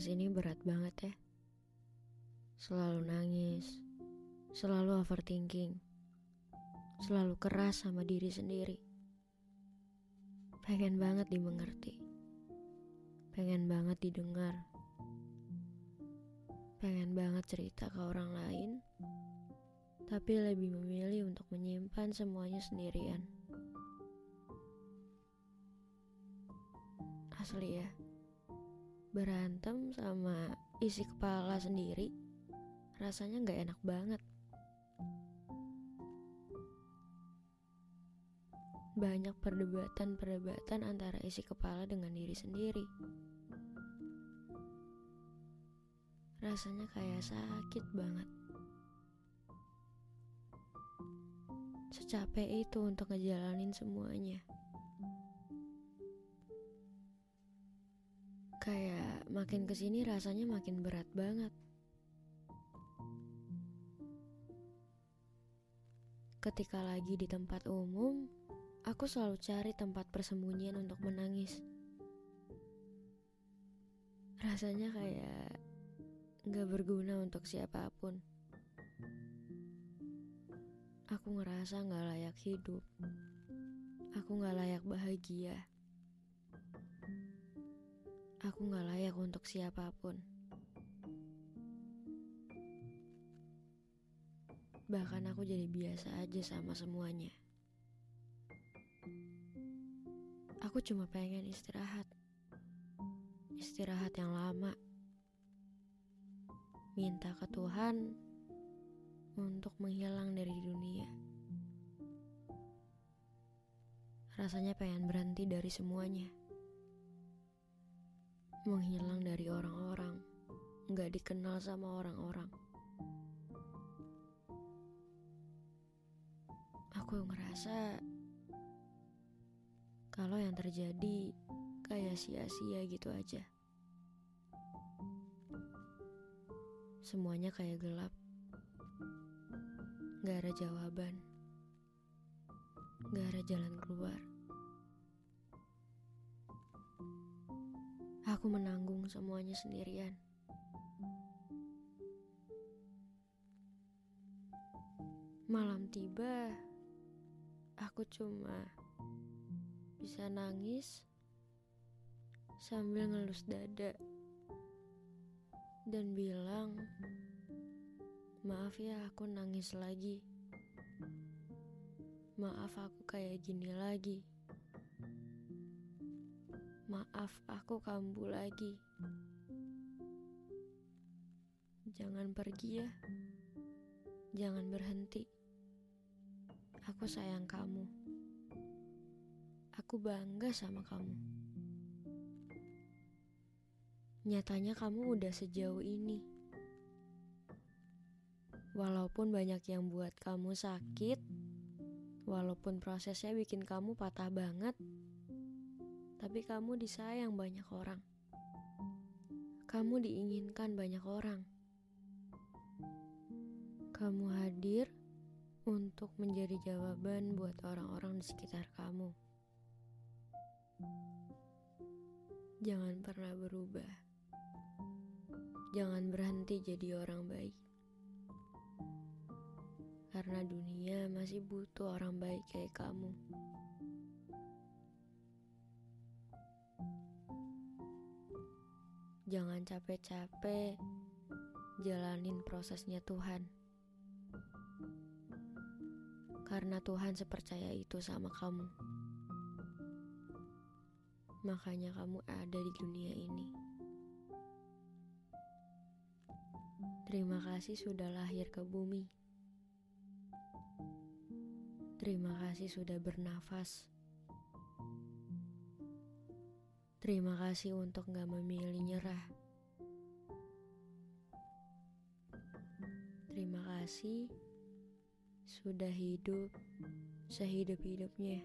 ke sini berat banget ya. Selalu nangis, selalu overthinking, selalu keras sama diri sendiri. Pengen banget dimengerti, pengen banget didengar, pengen banget cerita ke orang lain, tapi lebih memilih untuk menyimpan semuanya sendirian. Asli ya berantem sama isi kepala sendiri rasanya nggak enak banget. Banyak perdebatan-perdebatan antara isi kepala dengan diri sendiri. Rasanya kayak sakit banget. Secapek itu untuk ngejalanin semuanya. Makin ke sini rasanya makin berat banget. Ketika lagi di tempat umum, aku selalu cari tempat persembunyian untuk menangis. Rasanya kayak gak berguna untuk siapa pun. Aku ngerasa gak layak hidup. Aku gak layak bahagia. Aku gak layak untuk siapa pun. Bahkan aku jadi biasa aja sama semuanya. Aku cuma pengen istirahat. Istirahat yang lama. Minta ke Tuhan untuk menghilang dari dunia. Rasanya pengen berhenti dari semuanya menghilang dari orang-orang, nggak dikenal sama orang-orang. Aku ngerasa kalau yang terjadi kayak sia-sia gitu aja. Semuanya kayak gelap, nggak ada jawaban, nggak ada jalan keluar. Aku menanggung semuanya sendirian. Malam tiba, aku cuma bisa nangis sambil ngelus dada dan bilang, "Maaf ya, aku nangis lagi. Maaf, aku kayak gini lagi." Maaf, aku kambuh lagi. Jangan pergi ya. Jangan berhenti. Aku sayang kamu. Aku bangga sama kamu. Nyatanya kamu udah sejauh ini. Walaupun banyak yang buat kamu sakit, walaupun prosesnya bikin kamu patah banget, tapi kamu disayang banyak orang. Kamu diinginkan banyak orang. Kamu hadir untuk menjadi jawaban buat orang-orang di sekitar kamu. Jangan pernah berubah. Jangan berhenti jadi orang baik. Karena dunia masih butuh orang baik kayak kamu. Jangan capek-capek jalanin prosesnya Tuhan. Karena Tuhan sepercaya itu sama kamu. Makanya kamu ada di dunia ini. Terima kasih sudah lahir ke bumi. Terima kasih sudah bernafas. Terima kasih untuk gak memilih nyerah. Terima kasih sudah hidup sehidup-hidupnya.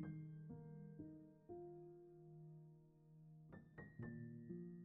Thank you.